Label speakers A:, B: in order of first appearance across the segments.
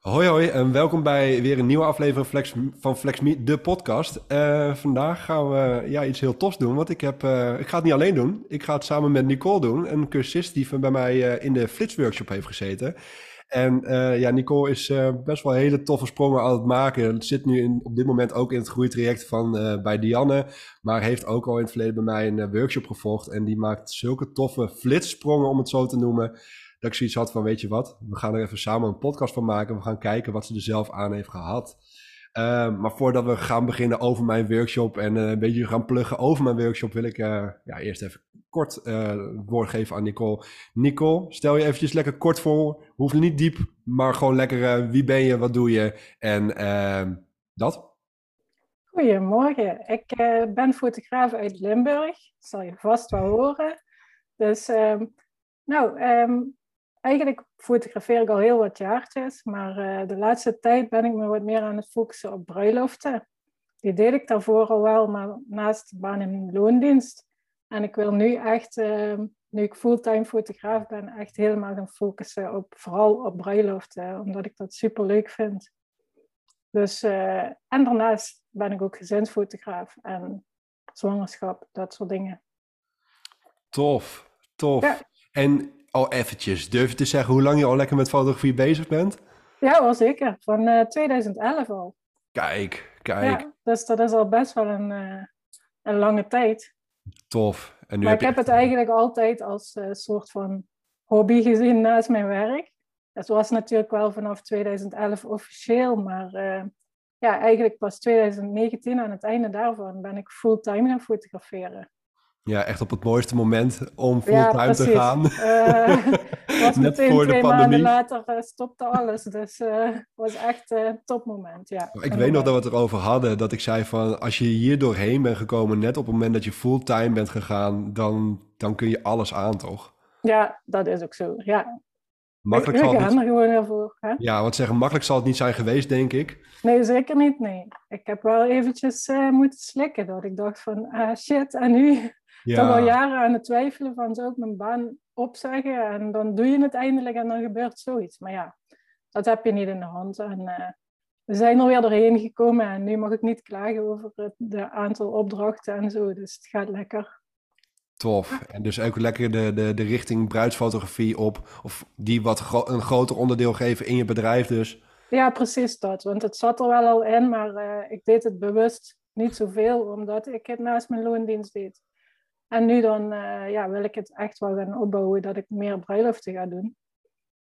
A: Hoi hoi en welkom bij weer een nieuwe aflevering Flex, van FlexMe, de podcast. Uh, vandaag gaan we ja, iets heel tofs doen, want ik, heb, uh, ik ga het niet alleen doen. Ik ga het samen met Nicole doen, een cursist die bij mij uh, in de Flitsworkshop heeft gezeten. En ja, Nicole is best wel hele toffe sprongen aan het maken. Zit nu in, op dit moment ook in het groeitraject van bij Dianne, maar heeft ook al in het verleden bij mij een workshop gevolgd. En die maakt zulke toffe flitssprongen, om het zo te noemen dat ik zoiets had van, weet je wat, we gaan er even samen een podcast van maken. We gaan kijken wat ze er zelf aan heeft gehad. Uh, maar voordat we gaan beginnen over mijn workshop en uh, een beetje gaan pluggen over mijn workshop, wil ik uh, ja, eerst even kort woord geven aan Nicole. Nicole, stel je eventjes lekker kort voor. Hoeft niet diep, maar gewoon lekker wie ben je, wat doe je en ehm, dat.
B: Goedemorgen, ik ben fotograaf uit Limburg. Dat zal je vast wel horen. Dus, ehm, nou, um, eigenlijk fotografeer ik al heel wat jaartjes, maar uh, de laatste tijd ben ik me wat meer aan het focussen op bruiloften. Die deed ik daarvoor al wel, maar naast de baan in loondienst. En ik wil nu echt, uh, nu ik fulltime fotograaf ben, echt helemaal gaan focussen op vooral op bruiloften, omdat ik dat super leuk vind. Dus, uh, en daarnaast ben ik ook gezinsfotograaf en zwangerschap, dat soort dingen.
A: Tof, tof. Ja. En al eventjes, durf je te zeggen hoe lang je al lekker met fotografie bezig bent?
B: Ja, wel zeker. Van uh, eh, 2011 al.
A: Kijk, kijk. Ja,
B: dus dat is al best wel een, uh, een lange tijd.
A: Tof.
B: En nu maar heb ik heb het eigenlijk altijd als uh, soort van hobby gezien naast mijn werk. Dat was natuurlijk wel vanaf 2011 officieel, maar ja, eigenlijk pas 2019 aan het einde daarvan ben ik fulltime gaan fotograferen.
A: Ja, echt op het mooiste moment om fulltime ja, te gaan.
B: Uh, was Net meteen voor twee de pandemie. maanden later uh, stopte alles. Dus het uh, was echt een topmoment, ja.
A: Ik weet nog dat we het erover hadden. Dat ik zei van, als je hier doorheen bent gekomen... net op het moment dat je fulltime bent gegaan... dan, dan kun je alles aan, toch?
B: Ja, dat is ook zo, ja. Makkelijk zal het niet... er gewoon ervoor. Hè?
A: Ja, wat zeggen, makkelijk zal het niet zijn geweest, denk ik.
B: Nee, zeker niet, nee. Ik heb wel eventjes moeten slikken. Dat ik dacht van, ah shit, en nu ja. toch al jaren aan het twijfelen van zou ik mijn baan opzeggen en dan doe je het eindelijk en dan gebeurt zoiets. Maar ja, dat heb je niet in de hand. En uh, we zijn er weer doorheen gekomen en nu mag ik niet klagen over het de aantal opdrachten en zo. Dus het gaat lekker.
A: Tof. En dus ook lekker de, de, de richting bruidsfotografie op. Of die wat gro een groter onderdeel geven in je bedrijf dus.
B: Ja, precies dat. Want het zat er wel al in, maar uh, ik deed het bewust niet zoveel, omdat ik het naast mijn loondienst deed. En nu dan uh, ja, wil ik het echt wel gaan opbouwen dat ik meer bruiloften ga doen.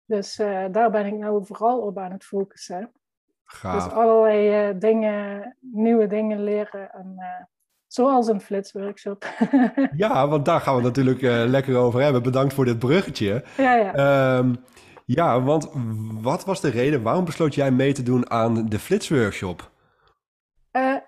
B: Dus uh, daar ben ik nou vooral op aan het focussen. Gaaf. Dus allerlei uh, dingen, nieuwe dingen leren. En, zoals een flitsworkshop.
A: ja, want daar gaan we natuurlijk lekker over hebben. Bedankt voor dit bruggetje.
B: Ja, ja.
A: Um, ja, want wat was de reden, waarom besloot jij mee te doen aan de flitsworkshop?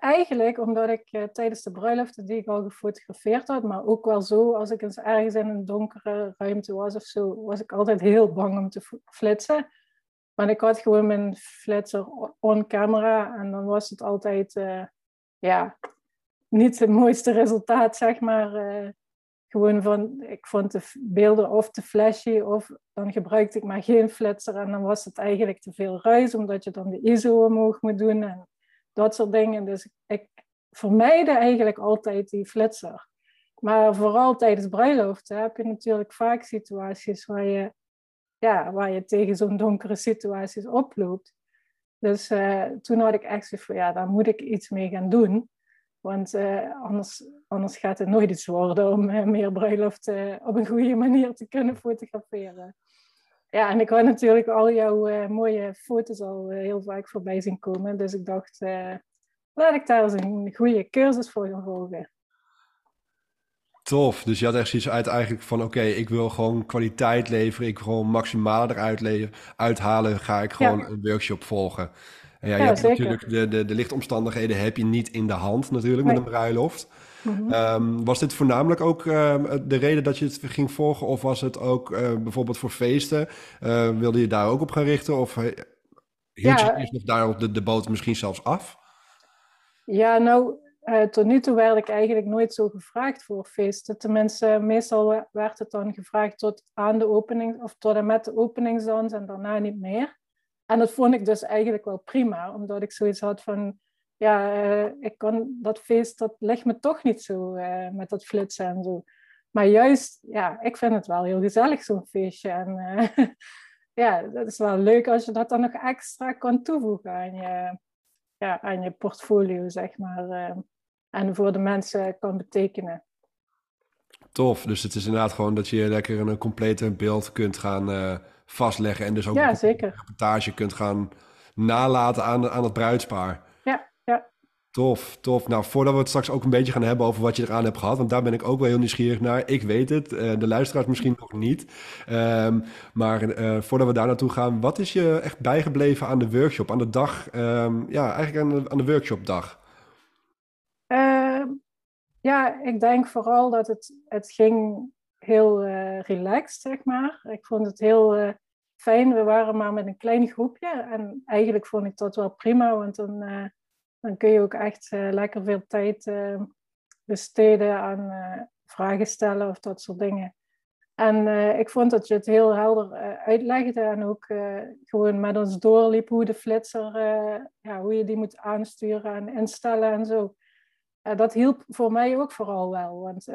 B: Eigenlijk omdat ik uh, tijdens de bruiloften die ik al gefotografeerd had, maar ook wel zo, als ik eens ergens in een donkere ruimte was of zo, was ik altijd heel bang om te flitsen. Want ik had gewoon mijn flitser on camera en dan was het altijd, uh, ja, niet het mooiste resultaat, zeg maar. gewoon van, ik vond de beelden of te flashy of dan gebruikte ik maar geen flitser en dan was het eigenlijk te veel ruis, omdat je dan de ISO omhoog moet doen en dat soort dingen. Dus ik vermijdde eigenlijk altijd die flitser. Maar vooral tijdens bruiloft heb je natuurlijk vaak situaties waar je, ja, waar je tegen zo'n donkere situaties oploopt. Dus uh, toen had ik echt zoiets van, ja, daar moet ik iets mee gaan doen. Want uh, anders, anders gaat het nooit iets worden om uh, meer bruiloft op een goede manier te kunnen fotograferen. Ja, en ik had natuurlijk al jouw uh, mooie foto's al uh, heel vaak voorbij zien komen. Dus ik dacht, uh, laat ik daar eens een goede cursus voor gaan volgen.
A: Tof. Dus je had echt zoiets uit eigenlijk van... oké, ik wil gewoon kwaliteit leveren. Ik wil gewoon maximaal eruit uithalen. Ga ik gewoon een workshop volgen. Ja, je hebt natuurlijk de, de, de lichtomstandigheden heb je niet in de hand natuurlijk met een bruiloft. Ehm, was dit voornamelijk ook ehm, de reden dat je het ging volgen? Of was het ook uh, bijvoorbeeld voor feesten? Uh, wilde je daar ook op gaan richten? Of hield ja. je eerst nog daar de, de boot misschien zelfs af?
B: Ja, nou, tot nu toe werd ik eigenlijk nooit zo gevraagd voor feesten. Tenminste, meestal werd het dan gevraagd tot aan de opening of tot en met de openingsdans en daarna niet meer. En dat vond ik dus eigenlijk wel prima, omdat ik zoiets had van, ja, uh, ik kan dat feest, dat ligt me toch niet zo uh, met dat flitsen en zo. Maar juist, ja, ik vind het wel heel gezellig, zo'n feestje. En uh, ja, dat is wel leuk als je dat dan nog extra kan toevoegen aan je, ja, aan je portfolio, zeg maar. en voor de mensen kan betekenen.
A: Tof, dus het is inderdaad gewoon dat je lekker een complete beeld kunt gaan vastleggen. En dus ook
B: ja,
A: een reportage kunt gaan nalaten aan, aan het bruidspaar.
B: Ja, ja.
A: Tof, tof. Nou, voordat we het straks ook een beetje gaan hebben over wat je eraan hebt gehad, want daar ben ik ook wel heel nieuwsgierig naar. Ik weet het, uh, de luisteraars misschien nog niet. Um, maar uh, voordat we daar naartoe gaan, wat is je echt bijgebleven aan de workshop, aan de dag, um, ja, eigenlijk aan de, aan de workshopdag?
B: Uh, ja, ik denk vooral dat het, het ging heel uh, relaxed, zeg maar. Ik vond het heel uh, fijn. We waren maar met een klein groepje. En eigenlijk vond ik dat wel prima, want dan, uh, dan kun je ook echt lekker veel tijd besteden aan vragen stellen of dat soort dingen. En ik vond dat je het heel helder uitlegde en ook gewoon met ons doorliep hoe de flitser, ja, hoe je die moet aansturen en instellen en zo. dat hielp voor mij ook vooral wel, want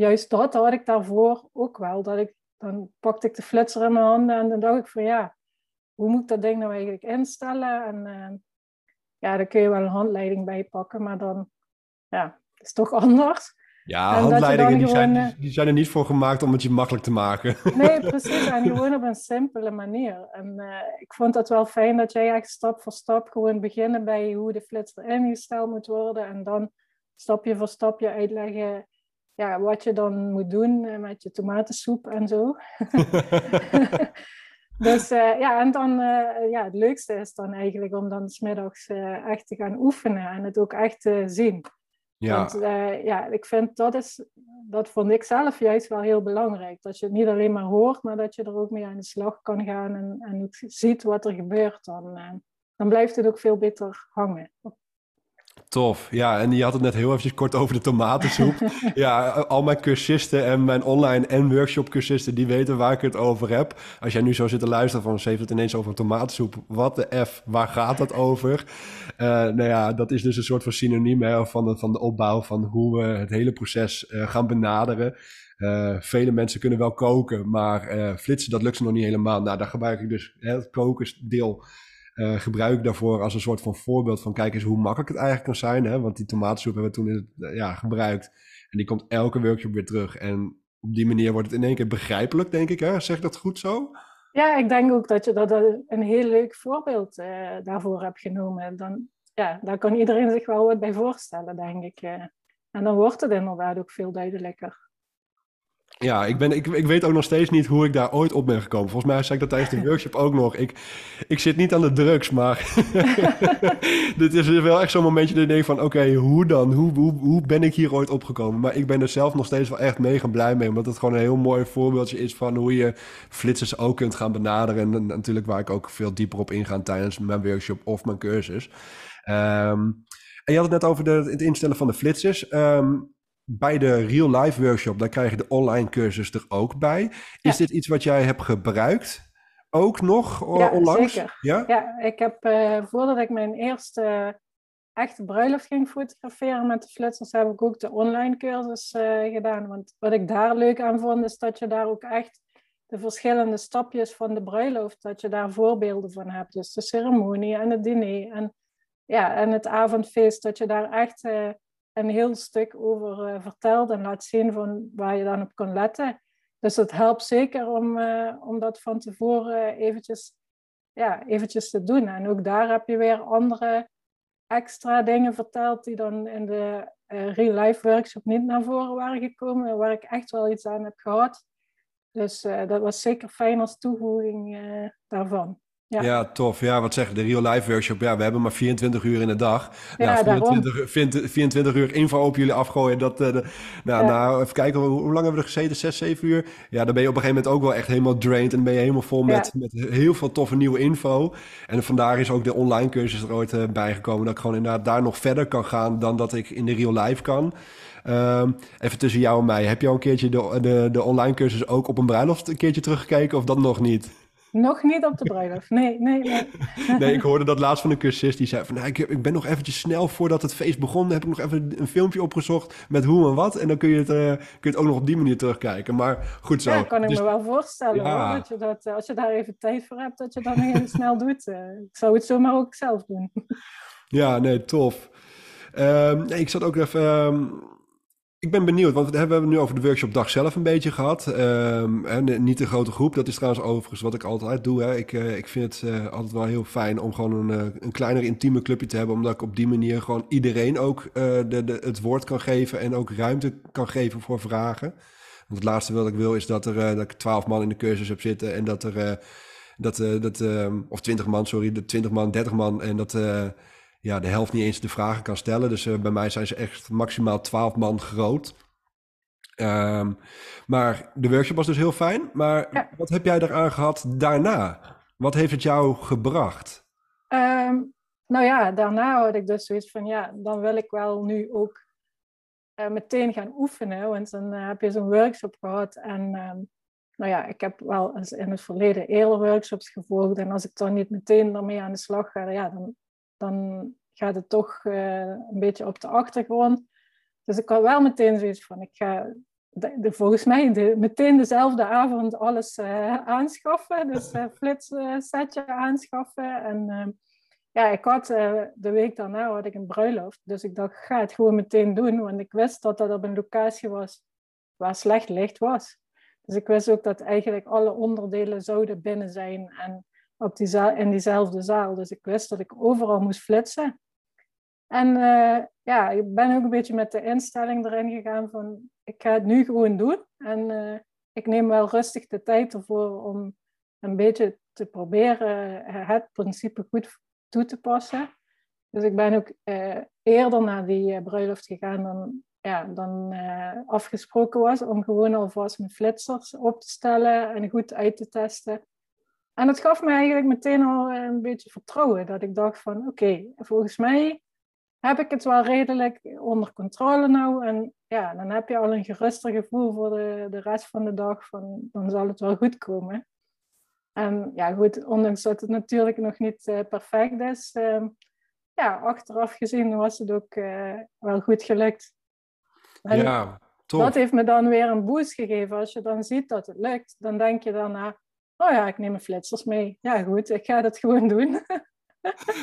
B: juist dat had ik daarvoor ook wel. Dat ik, dan pakte ik de flitser in mijn handen en dan dacht ik van ja, hoe moet ik dat ding nou eigenlijk instellen? En uh, ja, daar kun je wel een handleiding bij pakken, maar dan ja, is het toch anders.
A: Ja, en handleidingen die, gewoon, zijn, die zijn er niet voor gemaakt om het je makkelijk te maken.
B: Nee, precies. En gewoon op een simpele manier. En uh, ik vond het wel fijn dat jij echt stap voor stap gewoon beginnen bij hoe de flitser ingesteld moet worden. En dan stapje voor stapje uitleggen ja, wat je dan moet doen eh, met je tomatensoep en zo. dus uh, ja, en dan, uh, ja, het leukste is dan eigenlijk om dan smiddags uh, echt te gaan oefenen en het ook echt te zien. Ja. Want ja, ik vind dat is, dat vond ik zelf juist wel heel belangrijk. Dat je het niet alleen maar hoort, maar dat je er ook mee aan de slag kan gaan en, en ziet wat er gebeurt. Dan, dan blijft het ook veel beter hangen.
A: Tof, ja, en je had het net heel eventjes kort over de tomatensoep. ja, al mijn cursisten en mijn online en workshop cursisten, die weten waar ik het over heb. Als jij nu zo zit te luisteren van, ze heeft het ineens over een tomatensoep. Wat de F, waar gaat dat over? Uh, nou ja, dat is dus een soort van synoniem hè, van, de, van de opbouw van hoe we het hele proces uh, gaan benaderen. Uh, vele mensen kunnen wel koken, maar flitsen, dat lukt ze nog niet helemaal. Nou, daar gebruik ik dus hè, het kokensdeel uh, gebruik daarvoor als een soort van voorbeeld van kijk eens hoe makkelijk het eigenlijk kan zijn. Hè? Want die tomatensoep hebben we toen eh, ja, gebruikt. En die komt elke workshop weer terug. En op die manier wordt het in één keer begrijpelijk, denk ik. Hè? Zeg dat goed zo?
B: Ja, ik denk ook dat je dat een heel leuk voorbeeld uh, daarvoor hebt genomen. Dan, ja, daar kan iedereen zich wel wat bij voorstellen, denk ik. En dan wordt het inderdaad ook veel duidelijker.
A: Ja, ik, ben, ik, ik weet ook nog steeds niet hoe ik daar ooit op ben gekomen. Volgens mij zei ik dat tijdens de workshop ook nog. Ik, ik zit niet aan de drugs, maar dit is wel echt zo'n momentje dat denkt van... oké, hoe dan? Hoe, hoe, hoe ben ik hier ooit opgekomen? Maar ik ben er zelf nog steeds wel echt mega blij mee... omdat het gewoon een heel mooi voorbeeldje is van hoe je flitsers ook kunt gaan benaderen. En natuurlijk waar ik ook veel dieper op inga tijdens mijn workshop of mijn cursus. Um, en je had het net over de, het instellen van de flitsers... Um, bij de real life workshop, daar krijg je de online cursus er ook bij. Is dit iets wat jij hebt gebruikt? Ook nog
B: ja, onlangs? Zeker. Ja, ja ik heb uh, voordat ik mijn eerste echte bruiloft ging fotograferen met de flitsers, heb ik ook de online cursus uh, gedaan. Want wat ik daar leuk aan vond, is dat je daar ook echt de verschillende stapjes van de bruiloft, dat je daar voorbeelden van hebt. Dus de ceremonie en het diner en, ja, en het avondfeest, dat je daar echt... Uh, een heel stuk over uh, vertelt en laat zien van waar je dan op kan letten. Dus het helpt zeker om, uh, om dat van tevoren eventjes, ja, eventjes te doen. En ook daar heb je weer andere extra dingen verteld die dan in de uh, real life workshop niet naar voren waren gekomen, waar ik echt wel iets aan heb gehad. Dus dat was zeker fijn als toevoeging daarvan.
A: Ja. ja. tof. Ja, wat zeg de real life workshop. Ja, we hebben maar 24 uur in de dag. Ja, nou, 24, 24, uur info op jullie afgooien. Dat, uh, de, nou, nou, even kijken, hoe, hoe, lang hebben we er gezeten? 6, 7 uur? Ja, dan ben je op een gegeven moment ook wel echt helemaal drained. En ben je helemaal vol met, met heel veel toffe nieuwe info. En vandaar is ook de online cursus er ooit uh, bijgekomen. Dat ik gewoon inderdaad daar nog verder kan gaan dan dat ik in de real life kan. Um, even tussen jou en mij. Heb je al een keertje de, de, de online cursus ook op een bruiloft een keertje teruggekeken of dat nog niet?
B: Nog niet op de bruiloft. Nee, nee, nee.
A: nee, ik hoorde dat laatst van een cursist die zei van... Nou, ik, ik ben nog eventjes snel voordat het feest begon... heb ik nog even een filmpje opgezocht met hoe en wat. En dan kun je het, uh, kun je het ook nog op die manier terugkijken. Maar goed zo.
B: Ja, kan ik dus, me wel voorstellen. Ja. dat je dat, als je daar even tijd voor hebt, dat je dat heel snel doet. ik zou het zomaar ook zelf doen.
A: ja, nee, tof. Um, nee, ik zat ook even... Um, ik ben benieuwd, want we hebben nu over de workshopdag zelf een beetje gehad. En niet een grote groep, dat is trouwens overigens wat ik altijd doe. Hè. Ik, uh, ik vind het uh, altijd wel heel fijn om gewoon een, uh, een kleiner intieme clubje te hebben. Omdat ik op die manier gewoon iedereen ook de, de, het woord kan geven en ook ruimte kan geven voor vragen. Want het laatste wat ik wil is dat, er, dat ik twaalf man in de cursus heb zitten en dat er... dat, dat, of twintig man, sorry, de twintig man, dertig man en dat ja, de helft niet eens de vragen kan stellen. Dus uh, bij mij zijn ze echt maximaal 12 man groot. Um, maar de workshop was dus heel fijn. Maar ja. wat heb jij eraan gehad daarna? Wat heeft het jou gebracht?
B: Um, nou ja, daarna had ik dus zoiets van, ja, dan wil ik wel nu ook uh, meteen gaan oefenen. Want dan uh, heb je zo'n workshop gehad. En um, nou ja, ik heb wel eens in het verleden eerder workshops gevolgd. En als ik dan niet meteen ermee aan de slag ga, ja, dan dan gaat het toch uh, een beetje op de achtergrond. Dus ik had wel meteen zoiets van, ik ga de, volgens mij de, meteen dezelfde avond alles uh, aanschaffen. Dus uh, flitssetje aanschaffen. En ja, ik had de week daarna had ik een bruiloft. Dus ik dacht, ga het gewoon meteen doen. Want ik wist dat dat op een locatie was waar slecht licht was. Dus ik wist ook dat eigenlijk alle onderdelen zouden binnen zijn. En op die zaal, in diezelfde zaal. Dus ik wist dat ik overal moest flitsen. En uh, ja, ik ben ook een beetje met de instelling erin gegaan van ik ga het nu gewoon doen. En uh, ik neem wel rustig de tijd ervoor om een beetje te proberen uh, het principe goed toe te passen. Dus ik ben ook eerder naar die bruiloft gegaan dan, ja, dan afgesproken was. Om gewoon alvast mijn flitsers op te stellen en goed uit te testen. En het gaf me eigenlijk meteen al een beetje vertrouwen. Dat ik dacht van oké, volgens mij heb ik het wel redelijk onder controle nou. En ja, dan heb je al een geruster gevoel voor de, de rest van de dag. Van, dan zal het wel goed komen. En ja, goed, ondanks dat het natuurlijk nog niet uh, perfect is. Uh, ja, achteraf gezien was het ook uh, wel goed gelukt.
A: En ja, tof.
B: Dat heeft me dan weer een boost gegeven. Als je dan ziet dat het lukt, dan denk je daarna oh ja, ik neem mijn flitsers mee. Ja, goed, ik ga dat gewoon doen.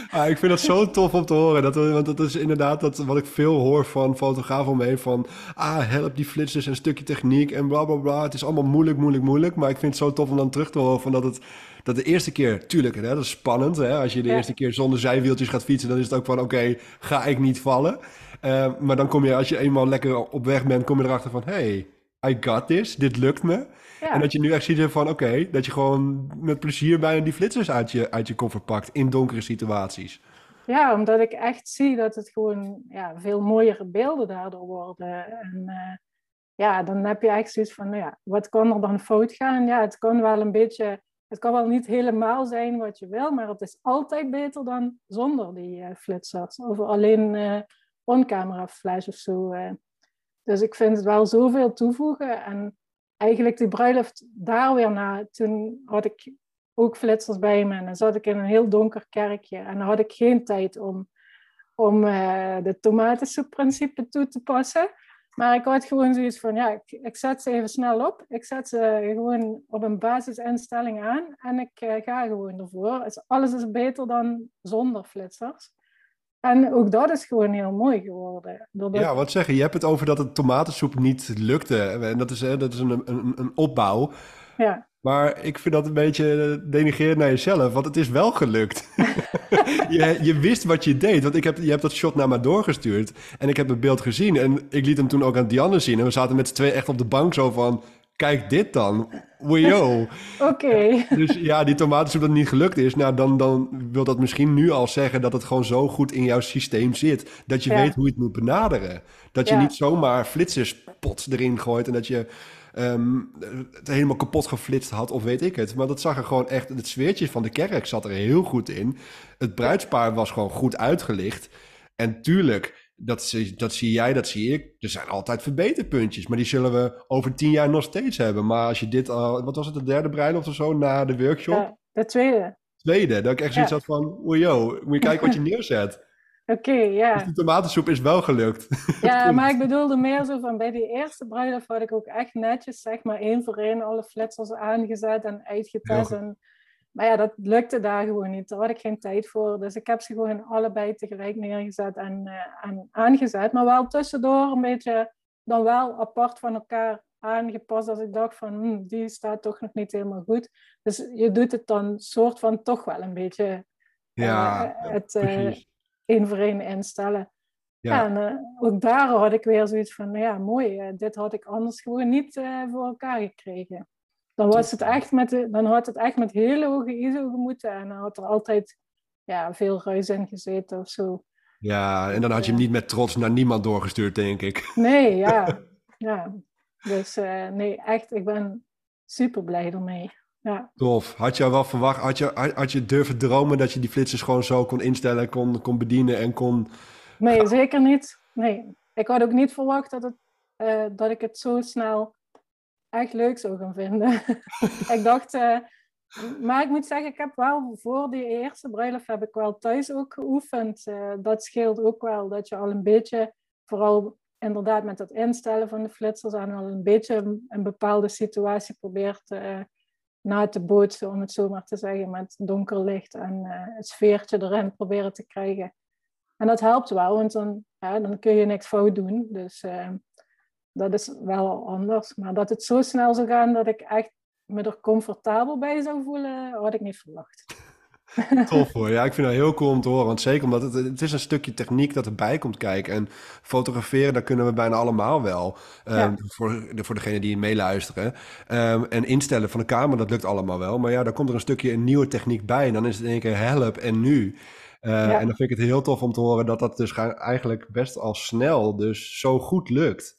A: Ah, ik vind dat zo tof om te horen. Dat, want dat is inderdaad dat, wat ik veel hoor van fotografen omheen. Van, ah, help die flitsers en een stukje techniek en bla bla bla. Het is allemaal moeilijk, moeilijk, moeilijk. Maar ik vind het zo tof om dan terug te horen van dat het... Dat de eerste keer, tuurlijk, hè, dat is spannend. Hè? Als je de eerste keer zonder zijwieltjes gaat fietsen, dan is het ook van, oké, ga ik niet vallen. Uh, maar dan kom je, als je eenmaal lekker op weg bent, kom je erachter van, hey, I got this, dit lukt me. En dat je nu echt ziet van, oké, dat je gewoon met plezier bijna die flitsers uit je, uit je koffer pakt in donkere situaties.
B: Ja, omdat ik echt zie dat het gewoon ja, veel mooiere beelden daardoor worden. En uh, ja, dan heb je echt zoiets van, nou ja, wat kan er dan fout gaan? Ja, het kan wel een beetje, het kan wel niet helemaal zijn wat je wil, maar het is altijd beter dan zonder die uh, flitsers. Of alleen uh, on-camera flash of zo. Dus ik vind het wel zoveel toevoegen. En eigenlijk die bruiloft daar weer na, toen had ik ook flitsers bij me. En dan zat ik in een heel donker kerkje. En dan had ik geen tijd om, om uh, de tomatensoepprincipe toe te passen. Maar ik had gewoon zoiets van, ja, ik, ik, zet ze even snel op. Ik zet ze gewoon op een basisinstelling aan. En ik uh, ga gewoon ervoor. Dus alles is beter dan zonder flitsers. En ook dat is gewoon heel mooi geworden.
A: Ja, wat zeggen? Je hebt het over dat het tomatensoep niet lukte. En dat is, dat is een, een, een opbouw.
B: Ja.
A: Maar ik vind dat een beetje denigrerend naar jezelf, want het is wel gelukt. je, je wist wat je deed, want ik heb, je hebt dat shot naar me doorgestuurd. En ik heb het beeld gezien en ik liet hem toen ook aan Dianne zien. En we zaten met z'n twee echt op de bank zo van kijk dit dan. Wajo.
B: Oké.
A: Dus ja, die tomatensoep dat niet gelukt is, nou dan, dan wil dat misschien nu al zeggen dat het gewoon zo goed in jouw systeem zit. Dat je weet hoe je het moet benaderen. Dat je niet zomaar flitserspot erin gooit en dat je um, het helemaal kapot geflitst had of weet ik het. Maar dat zag er gewoon echt, het sfeertje van de kerk zat er heel goed in. Het bruidspaar was gewoon goed uitgelicht. En tuurlijk, dat, zie- dat zie jij, dat zie ik. Er zijn altijd verbeterpuntjes, maar die zullen we over tien jaar nog steeds hebben. Maar als je dit al, wat was het, de derde bruiloft of zo na de workshop?
B: Ja, de tweede.
A: Tweede, dat ik echt zoiets
B: Ja.
A: had van, oei yo, moet je kijken wat je neerzet.
B: Oké, ja.
A: Dus die tomatensoep is wel gelukt.
B: Ja, maar ik bedoelde meer zo van bij die eerste bruiloft had ik ook echt netjes, zeg maar, één voor één alle flitsers aangezet en uitgetest. En, maar ja, dat lukte daar gewoon niet. Daar had ik geen tijd voor. Dus ik heb ze gewoon allebei tegelijk neergezet en, eh, en aangezet. Maar wel tussendoor een beetje dan wel apart van elkaar aangepast. Als ik dacht van, hm, die staat toch nog niet helemaal goed. Dus je doet het dan soort van toch wel een beetje
A: Ja,
B: eh, het eh,
A: precies.
B: één voor één instellen.
A: Ja.
B: Ja, en ook daar had ik weer zoiets van, ja, mooi, dit had ik anders gewoon niet voor elkaar gekregen. Dan, was het echt met dan had het echt met hele hoge ISO gemoeten en dan had er altijd ja, veel ruis in gezeten of zo.
A: Ja, en dan had je hem niet met trots naar niemand doorgestuurd, denk ik.
B: Nee, ja. ja. Dus eh, nee, echt, ik ben super blij ermee. Ja.
A: Tof. Had je wel verwacht, had je, had, had je durven dromen dat je die flitsers gewoon zo kon instellen, kon, kon bedienen en kon...
B: Nee, zeker niet. Nee. Ik had ook niet verwacht dat, het, eh, dat ik het zo snel echt leuk zou gaan vinden. ik dacht, eh, maar ik moet zeggen, ik heb wel voor die eerste bruiloft heb ik wel thuis ook geoefend. Eh, dat scheelt ook wel, dat je al een beetje, vooral inderdaad met het instellen van de flitsers, en al een beetje een, bepaalde situatie probeert eh, na te bootsen, om het zo maar te zeggen, met donker licht en het sfeertje erin proberen te krijgen. En dat helpt wel, want dan, ja, dan kun je niks fout doen. Dus dat is wel anders. Maar dat het zo snel zou gaan dat ik echt me er comfortabel bij zou voelen, had ik niet verwacht.
A: Tof hoor. Ja, ik vind dat heel cool om te horen. Want zeker omdat het, het is een stukje techniek dat erbij komt kijken. En fotograferen, dat kunnen we bijna allemaal wel. Ehm,
B: Ja.
A: voor, voor degenen die meeluisteren. Ehm, en instellen van de camera, dat lukt allemaal wel. Maar ja, dan komt er een stukje een nieuwe techniek bij. En dan is het in één keer help en nu. Eh,
B: Ja.
A: En dan vind ik het heel tof om te horen dat dat dus eigenlijk best al snel dus zo goed lukt.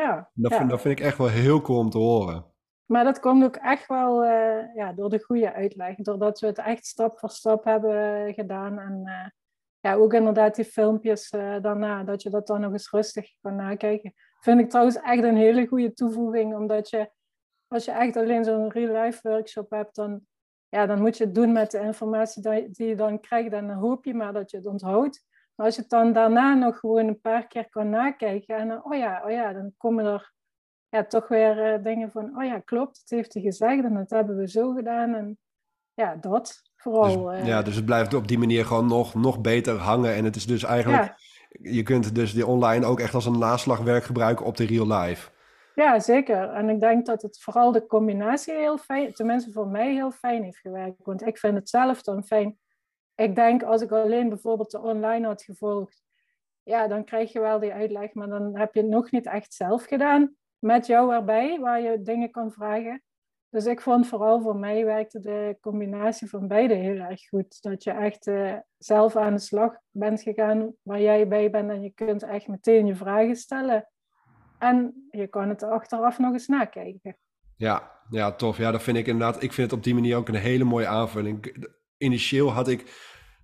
B: Ja,
A: Dat,
B: ja.
A: vind, dat vind ik echt wel heel cool om te horen.
B: maar dat komt ook echt wel eh, ja, door de goede uitleg. Doordat we het echt stap voor stap hebben eh, gedaan. En eh, ja, ook inderdaad die filmpjes daarna, dat je dat dan nog eens rustig kan nakijken. Vind ik trouwens echt een hele goede toevoeging, omdat je, als je echt alleen zo'n real-life workshop hebt, dan, ja, dan moet je het doen met de informatie die, die je dan krijgt en dan hoop je maar dat je het onthoudt. Maar als je het dan daarna nog gewoon een paar keer kan nakijken en dan, oh ja, oh ja, dan komen er ja, toch weer eh, dingen van, oh ja, klopt, het heeft hij gezegd en dat hebben we zo gedaan. En ja, dat vooral.
A: Dus,
B: eh,
A: ja, dus het blijft op die manier gewoon nog, nog beter hangen. En het is dus eigenlijk,
B: ja,
A: je kunt dus die online ook echt als een naslagwerk gebruiken op de real life.
B: Ja, zeker. En ik denk dat het vooral de combinatie heel fijn, tenminste voor mij heel fijn heeft gewerkt. Want ik vind het zelf dan fijn. Ik denk als ik alleen bijvoorbeeld de online had gevolgd, ja, dan krijg je wel die uitleg, maar dan heb je het nog niet echt zelf gedaan met jou erbij, waar je dingen kan vragen. Dus ik vond vooral voor mij werkte de combinatie van beide heel erg goed. Dat je echt eh, zelf aan de slag bent gegaan waar jij bij bent en je kunt echt meteen je vragen stellen. En je kan het achteraf nog eens nakijken.
A: Ja, ja, tof. Ja, dat vind ik inderdaad. Ik vind het op die manier ook een hele mooie aanvulling. Initieel had ik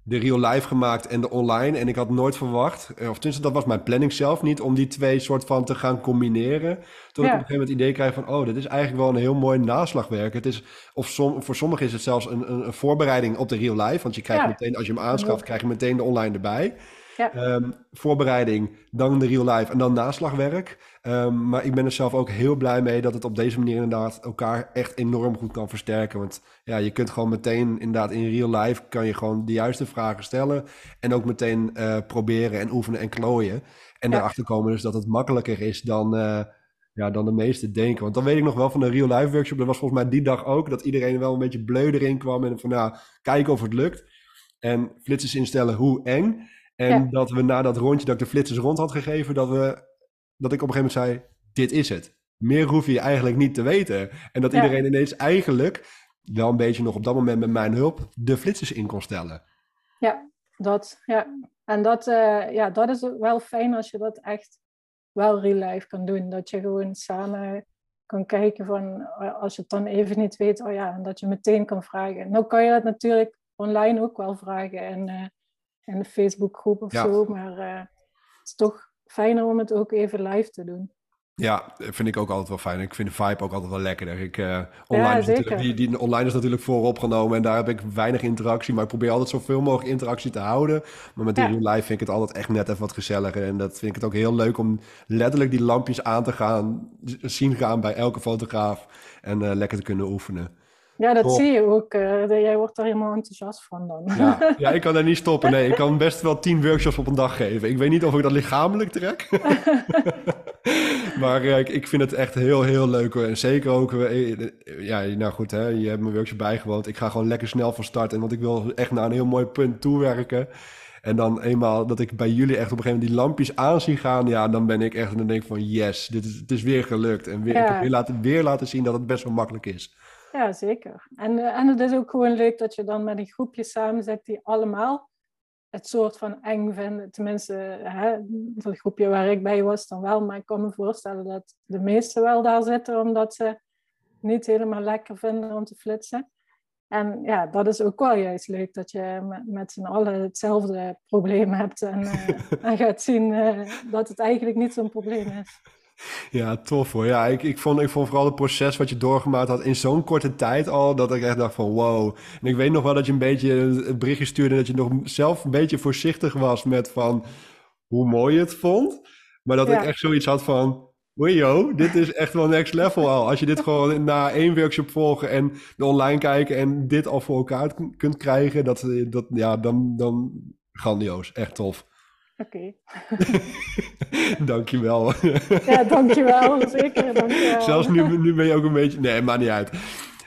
A: de real life gemaakt en de online. En ik had nooit verwacht, eh, of tenminste dat was mijn planning zelf niet, om die twee soort van te gaan combineren. Tot ik op een gegeven moment het idee krijg van, oh, dit is eigenlijk wel een heel mooi naslagwerk. Het is, of som, voor sommigen is het zelfs een, een, een voorbereiding op de real life. Want je krijgt
B: Ja.
A: meteen, als je hem aanschaft, krijg je meteen de online erbij.
B: Ja.
A: Ehm, voorbereiding, dan de real life en dan naslagwerk. Ehm, maar ik ben er zelf ook heel blij mee dat het op deze manier inderdaad elkaar echt enorm goed kan versterken. Want ja, je kunt gewoon meteen inderdaad in real life kan je gewoon de juiste vragen stellen. En ook meteen eh, proberen en oefenen en klooien. En
B: Ja.
A: daarachter komen dus dat het makkelijker is dan, eh, ja, dan de meesten denken. Want dan weet ik nog wel van de real life workshop. Dat was volgens mij die dag ook. Dat iedereen wel een beetje bleu erin kwam. En van nou, kijken of het lukt. En flitsers instellen, hoe eng. En
B: Ja.
A: dat we na dat rondje dat ik de flitsers rond had gegeven, dat, we, dat ik op een gegeven moment zei, dit is het. Meer hoef je eigenlijk niet te weten. En dat
B: Ja.
A: iedereen ineens eigenlijk, wel een beetje nog op dat moment met mijn hulp, de flitsers in kon stellen.
B: Ja, dat, ja. En dat, eh, ja, dat is wel fijn als je dat echt wel real life kan doen. Dat je gewoon samen kan kijken van, eh, als je het dan even niet weet, oh ja, en dat je meteen kan vragen. Nou kan je dat natuurlijk online ook wel vragen en, eh, in de Facebookgroep of
A: Ja.
B: zo, maar eh, is toch fijner om het ook even live te doen.
A: Ja, vind ik ook altijd wel fijn. Ik vind de vibe ook altijd wel lekkerder. Ik, uh, online, is natuurlijk, die, die, online is natuurlijk vooropgenomen en daar heb ik weinig interactie. Maar ik probeer altijd zoveel mogelijk interactie te houden. Maar met die live vind ik het altijd echt net even wat gezelliger. En dat vind ik het ook heel leuk om letterlijk die lampjes aan te gaan, zien gaan bij elke fotograaf. En uh, lekker te kunnen oefenen.
B: Ja, dat zie je ook. Uh, jij wordt er helemaal enthousiast van dan.
A: Ja, ja, ik kan daar niet stoppen. Nee, ik kan best wel tien workshops op een dag geven. Ik weet niet of ik dat lichamelijk trek. maar uh, ik vind het echt heel, heel leuk. En zeker ook, uh, ja, nou goed, hè, je hebt mijn workshop bijgewoond. Ik ga gewoon lekker snel van start. En want ik wil echt naar een heel mooi punt toewerken. En dan eenmaal dat ik bij jullie echt op een gegeven moment die lampjes aan zie gaan, ja, dan ben ik echt en dan denk ik van yes, dit is, het is weer gelukt. En weer, ik heb weer laten, weer laten zien dat het best wel makkelijk is.
B: Ja, zeker. En, eh, en het is ook gewoon leuk dat je dan met een groepje samen zit die allemaal het soort van eng vinden. Tenminste, hè, het groepje waar ik bij was dan wel. Maar ik kan me voorstellen dat de meesten wel daar zitten omdat ze niet helemaal lekker vinden om te flitsen. En ja, dat is ook wel juist leuk dat je met, met z'n allen hetzelfde probleem hebt en, uh, en gaat zien uh, dat het eigenlijk niet zo'n probleem is.
A: Ja, tof hoor. Ja, ik, ik, vond, ik vond vooral het proces wat je doorgemaakt had in zo'n korte tijd al, dat ik echt dacht van wow. En ik weet nog wel dat je een beetje het berichtje stuurde dat je nog zelf een beetje voorzichtig was met van hoe mooi je het vond. Maar dat ik echt zoiets had van, yo, dit is echt wel next level al. Als je dit gewoon na één workshop volgen en online kijken en dit al voor elkaar kunt krijgen, dat, dat, ja, dan, dan grandioos. Echt tof.
B: Oké.
A: Okay. dankjewel.
B: ja, dankjewel. Zeker, dankjewel.
A: Zelfs nu, nu ben je ook een beetje... Nee, maakt niet uit.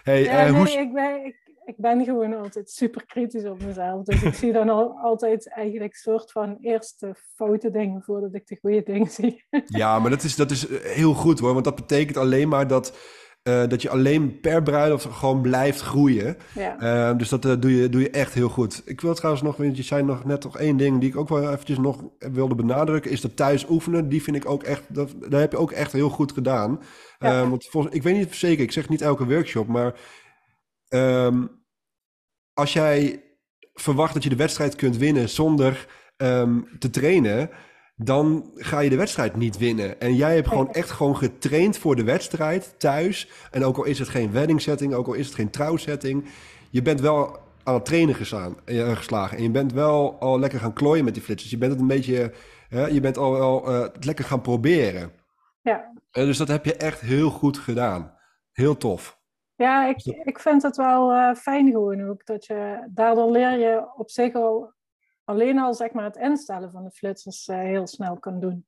A: Hey,
B: ja, uh, nee, hoe... ik, ben, ik, ik, ben gewoon altijd super kritisch op mezelf. Dus ik zie dan al, altijd eigenlijk een soort van eerste foute dingen voordat ik de goede dingen zie.
A: ja, maar dat is, dat is heel goed hoor. Want dat betekent alleen maar dat uh, dat je alleen per bruiloft gewoon blijft groeien. Ja. Uh, dus dat uh, doe, je, doe je echt heel goed. Ik wil trouwens nog, want je zei nog net nog één ding die ik ook wel eventjes nog wilde benadrukken, is dat thuis oefenen. Die vind ik ook echt, dat, daar heb je ook echt heel goed gedaan. Ja. want volgens, ik weet niet zeker, ik zeg niet elke workshop, maar um, als jij verwacht dat je de wedstrijd kunt winnen zonder um, te trainen, dan ga je de wedstrijd niet winnen. En jij hebt gewoon echt gewoon getraind voor de wedstrijd thuis. En ook al is het geen wedding setting, ook al is het geen trouwsetting, je bent wel aan het trainen geslaan, uh, geslagen. En je bent wel al lekker gaan klooien met die flitsers. Je bent het een beetje, uh, je bent al wel uh, lekker gaan proberen.
B: Ja.
A: dus dat heb je echt heel goed gedaan. Heel tof.
B: Ja, ik, ik vind het wel fijn gewoon ook. Dat je, daardoor leer je op zich al alleen al zeg maar, het instellen van de flitsers uh, heel snel kan doen.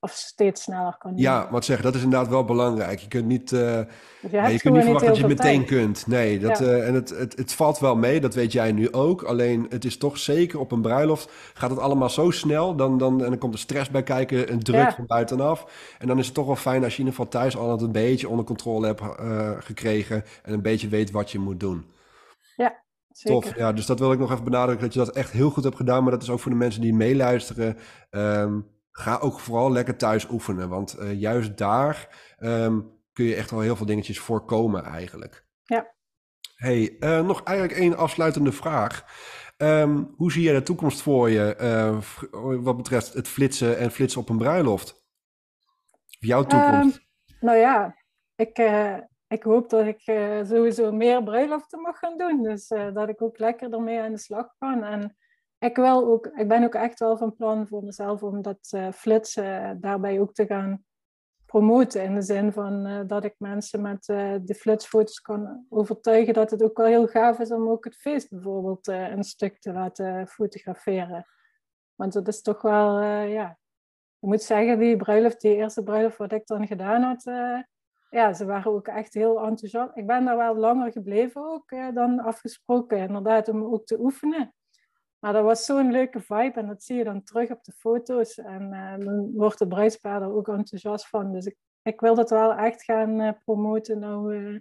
B: Of steeds sneller kan doen.
A: Ja, wat zeg, dat is inderdaad wel belangrijk. Je kunt niet, uh, je, ja, je kunt niet verwachten dat je meteen tijd. kunt. Nee, dat, ja. uh, en het, het, het valt wel mee, dat weet jij nu ook. Alleen het is toch zeker op een bruiloft gaat het allemaal zo snel. Dan, dan, en dan komt er stress bij kijken, een druk ja. van buitenaf. En dan is het toch wel fijn als je in ieder geval thuis al een beetje onder controle hebt gekregen. En een beetje weet wat je moet doen.
B: Ja,
A: Zeker. Tof, ja, dus dat wil ik nog even benadrukken, dat je dat echt heel goed hebt gedaan. Maar dat is ook voor de mensen die meeluisteren. Um, ga ook vooral lekker thuis oefenen, want uh, juist daar um, kun je echt wel heel veel dingetjes voorkomen eigenlijk.
B: Ja.
A: Hey, uh, nog eigenlijk één afsluitende vraag. Um, hoe zie je de toekomst voor je uh, wat betreft het flitsen en flitsen op een bruiloft? Jouw toekomst?
B: nou ja, ik, ik hoop dat ik uh, sowieso meer bruiloften mag gaan doen. Dus uh, dat ik ook lekker ermee aan de slag kan. En ik, wil ook, ik ben ook echt wel van plan voor mezelf om dat uh, flitsen daarbij ook te gaan promoten. In de zin van dat ik mensen met de flitsfoto's kan overtuigen dat het ook wel heel gaaf is om ook het feest bijvoorbeeld een stuk te laten fotograferen. Want dat is toch wel, ja, ik moet zeggen, die bruiloft, die eerste bruiloft wat ik dan gedaan had, ja, ze waren ook echt heel enthousiast. Ik ben daar wel langer gebleven ook eh, dan afgesproken, inderdaad, om ook te oefenen. Maar dat was zo'n leuke vibe en dat zie je dan terug op de foto's. En uh, dan wordt de bruidspaar er ook enthousiast van. Dus ik, ik wil dat wel echt gaan uh, promoten. Nou, uh,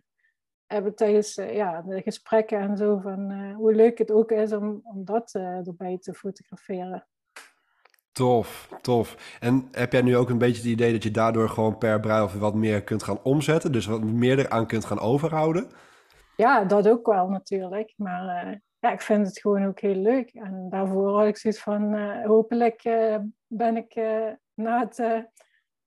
B: hebben tijdens ja, de gesprekken en zo van hoe leuk het ook is om, om dat erbij te fotograferen.
A: Tof, tof. En heb jij nu ook een beetje het idee dat je daardoor gewoon per bruiloft wat meer kunt gaan omzetten? Dus wat meer eraan kunt gaan overhouden?
B: Ja, dat ook wel natuurlijk. Maar uh, ja, ik vind het gewoon ook heel leuk. En daarvoor had ik zoiets van, hopelijk ben ik na, het,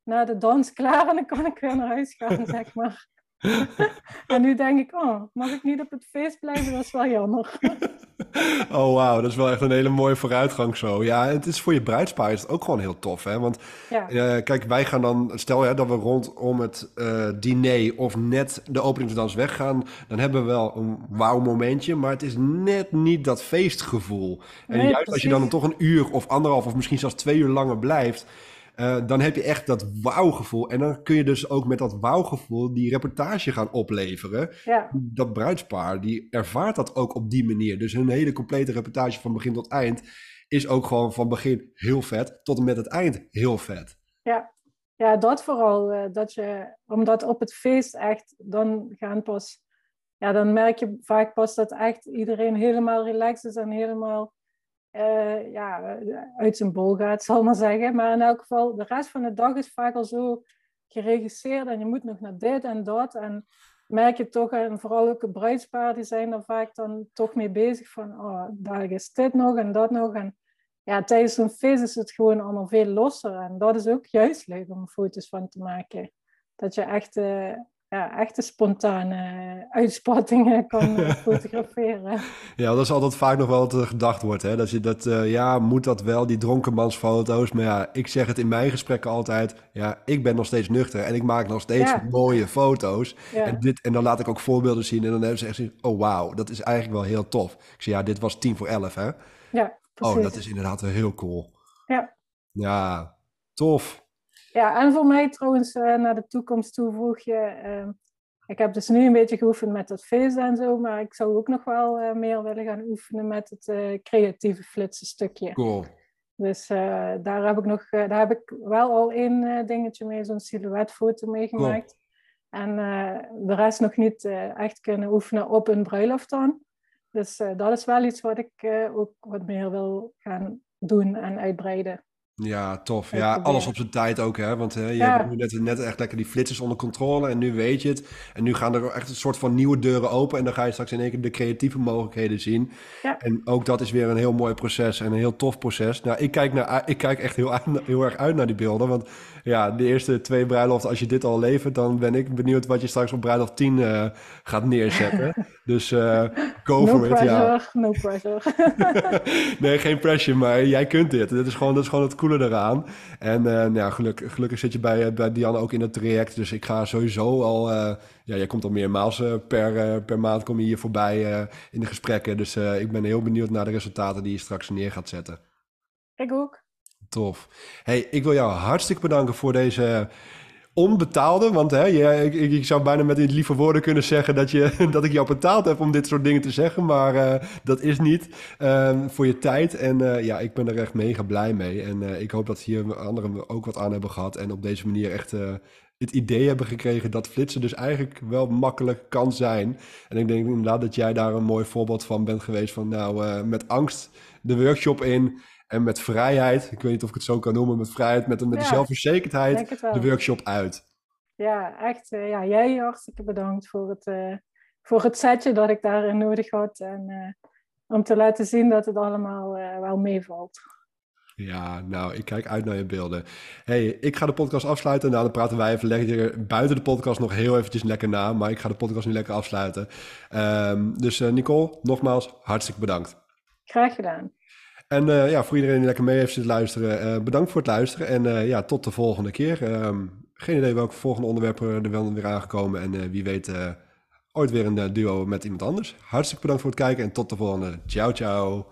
B: na de dans klaar en dan kan ik weer naar huis gaan, zeg maar. en nu denk ik, oh, mag ik niet op het feest blijven? Dat is wel jammer.
A: oh, wauw, dat is wel echt een hele mooie vooruitgang zo. Ja, het is voor je bruidspaar is het ook gewoon heel tof, hè? Want ja. uh, kijk, wij gaan dan, stel ja, dat we rondom het uh, diner of net de openingsdans weggaan, dan hebben we wel een wauw momentje, maar het is net niet dat feestgevoel. En nee, juist als je dan toch een uur of anderhalf of misschien zelfs twee uur langer blijft, uh, dan heb je echt dat wauwgevoel. En dan kun je dus ook met dat wauwgevoel die reportage gaan opleveren. Ja. Dat bruidspaar, die ervaart dat ook op die manier. Dus een hele complete reportage van begin tot eind is ook gewoon van begin heel vet tot en met het eind heel vet.
B: Ja, ja dat vooral. Uh, dat je, omdat op het feest echt, dan gaan pas... Ja, dan merk je vaak pas dat echt iedereen helemaal relaxed is en helemaal uh, ja, uit zijn bol gaat, zal ik maar zeggen. Maar in elk geval, de rest van de dag is vaak al zo geregisseerd en je moet nog naar dit en dat. En merk je toch, en vooral ook de bruidspaar, die zijn er vaak dan toch mee bezig van, oh, daar is dit nog en dat nog. En ja, tijdens zo'n feest is het gewoon allemaal veel losser. En dat is ook juist leuk om foto's van te maken. Dat je echt uh, ja, echte spontane uitspattingen kan fotograferen.
A: Ja, dat is altijd vaak nog wel wat er gedacht wordt. Hè? Dat je dat, uh, ja, moet dat wel, die dronkenmansfoto's. Maar ja, ik zeg het in mijn gesprekken altijd. Ja, ik ben nog steeds nuchter en ik maak nog steeds mooie foto's. En, dit, en dan laat ik ook voorbeelden zien. En dan hebben ze echt zien, oh wauw, dat is eigenlijk wel heel tof. Ik zeg, ja, dit was tien voor elf, hè?
B: Ja, precies.
A: Oh, dat is inderdaad heel cool.
B: Ja.
A: Ja, tof.
B: Ja, en voor mij trouwens uh, naar de toekomst toe vroeg je... Uh, ik heb dus nu een beetje geoefend met het feest en zo, maar ik zou ook nog wel uh, meer willen gaan oefenen met het uh, creatieve flitsen stukje.
A: Cool.
B: Dus daar heb ik nog, daar heb ik wel al één dingetje mee, zo'n silhouetfoto meegemaakt. Cool. En de rest nog niet echt kunnen oefenen op een bruiloft dan. Dus dat is wel iets wat ik ook wat meer wil gaan doen en uitbreiden.
A: Ja, tof. Ja, alles op zijn tijd ook, hè? Want hè, je hebt nu net, net echt lekker die flitsers onder controle en nu weet je het. En nu gaan er echt een soort van nieuwe deuren open en dan ga je straks in één keer de creatieve mogelijkheden zien. Ja. En ook dat is weer een heel mooi proces en een heel tof proces. Nou, ik kijk, naar, ik kijk echt heel, heel erg uit naar die beelden, want ja, de eerste twee bruiloften, als je dit al levert, dan ben ik benieuwd wat je straks op bruiloft 10 uh, eh, gaat neerzetten. dus uh, go
B: no
A: for
B: pressure,
A: it, ja.
B: No pressure,
A: nee, geen pressure, maar jij kunt dit. Dit is gewoon, dat is gewoon het coole eraan. En uh, nou ja, gelukkig, gelukkig zit je bij, bij Diane ook in het traject, dus ik ga sowieso al... ja, jij komt al meermaals per, per maand kom je hier voorbij in de gesprekken. Dus ik ben heel benieuwd naar de resultaten die je straks neer gaat zetten.
B: Ik ook.
A: Tof. Hey, ik wil jou hartstikke bedanken voor deze onbetaalde. Want hè, ik, zou bijna met die lieve woorden kunnen zeggen dat, je, dat ik jou betaald heb om dit soort dingen te zeggen. Maar uh, dat is niet. Uh, voor je tijd. En uh, ja, ik ben er echt mega blij mee. En eh, ik hoop dat hier anderen ook wat aan hebben gehad. En op deze manier echt het idee hebben gekregen dat flitsen dus eigenlijk wel makkelijk kan zijn. En ik denk inderdaad dat jij daar een mooi voorbeeld van bent geweest. Van nou, met angst de workshop in. En met vrijheid, ik weet niet of ik het zo kan noemen, met vrijheid, met, met ja, zelfverzekerdheid de workshop uit.
B: Ja, echt. Uh, ja, jij hartstikke bedankt voor het, uh, voor het setje dat ik daarin nodig had. En uh, om te laten zien dat het allemaal wel meevalt.
A: Ja, nou, ik kijk uit naar je beelden. hey, ik ga de podcast afsluiten. Nou, dan praten wij even lekker buiten de podcast nog heel eventjes lekker na. Maar ik ga de podcast nu lekker afsluiten. Um, dus Nicole, nogmaals, hartstikke bedankt.
B: Graag gedaan.
A: En uh, ja, voor iedereen die lekker mee heeft zitten luisteren, uh, bedankt voor het luisteren. En uh, ja, tot de volgende keer. Um, geen idee welke volgende onderwerpen er wel weer aangekomen. En wie weet, ooit weer een duo met iemand anders. Hartstikke bedankt voor het kijken en tot de volgende. Ciao, ciao.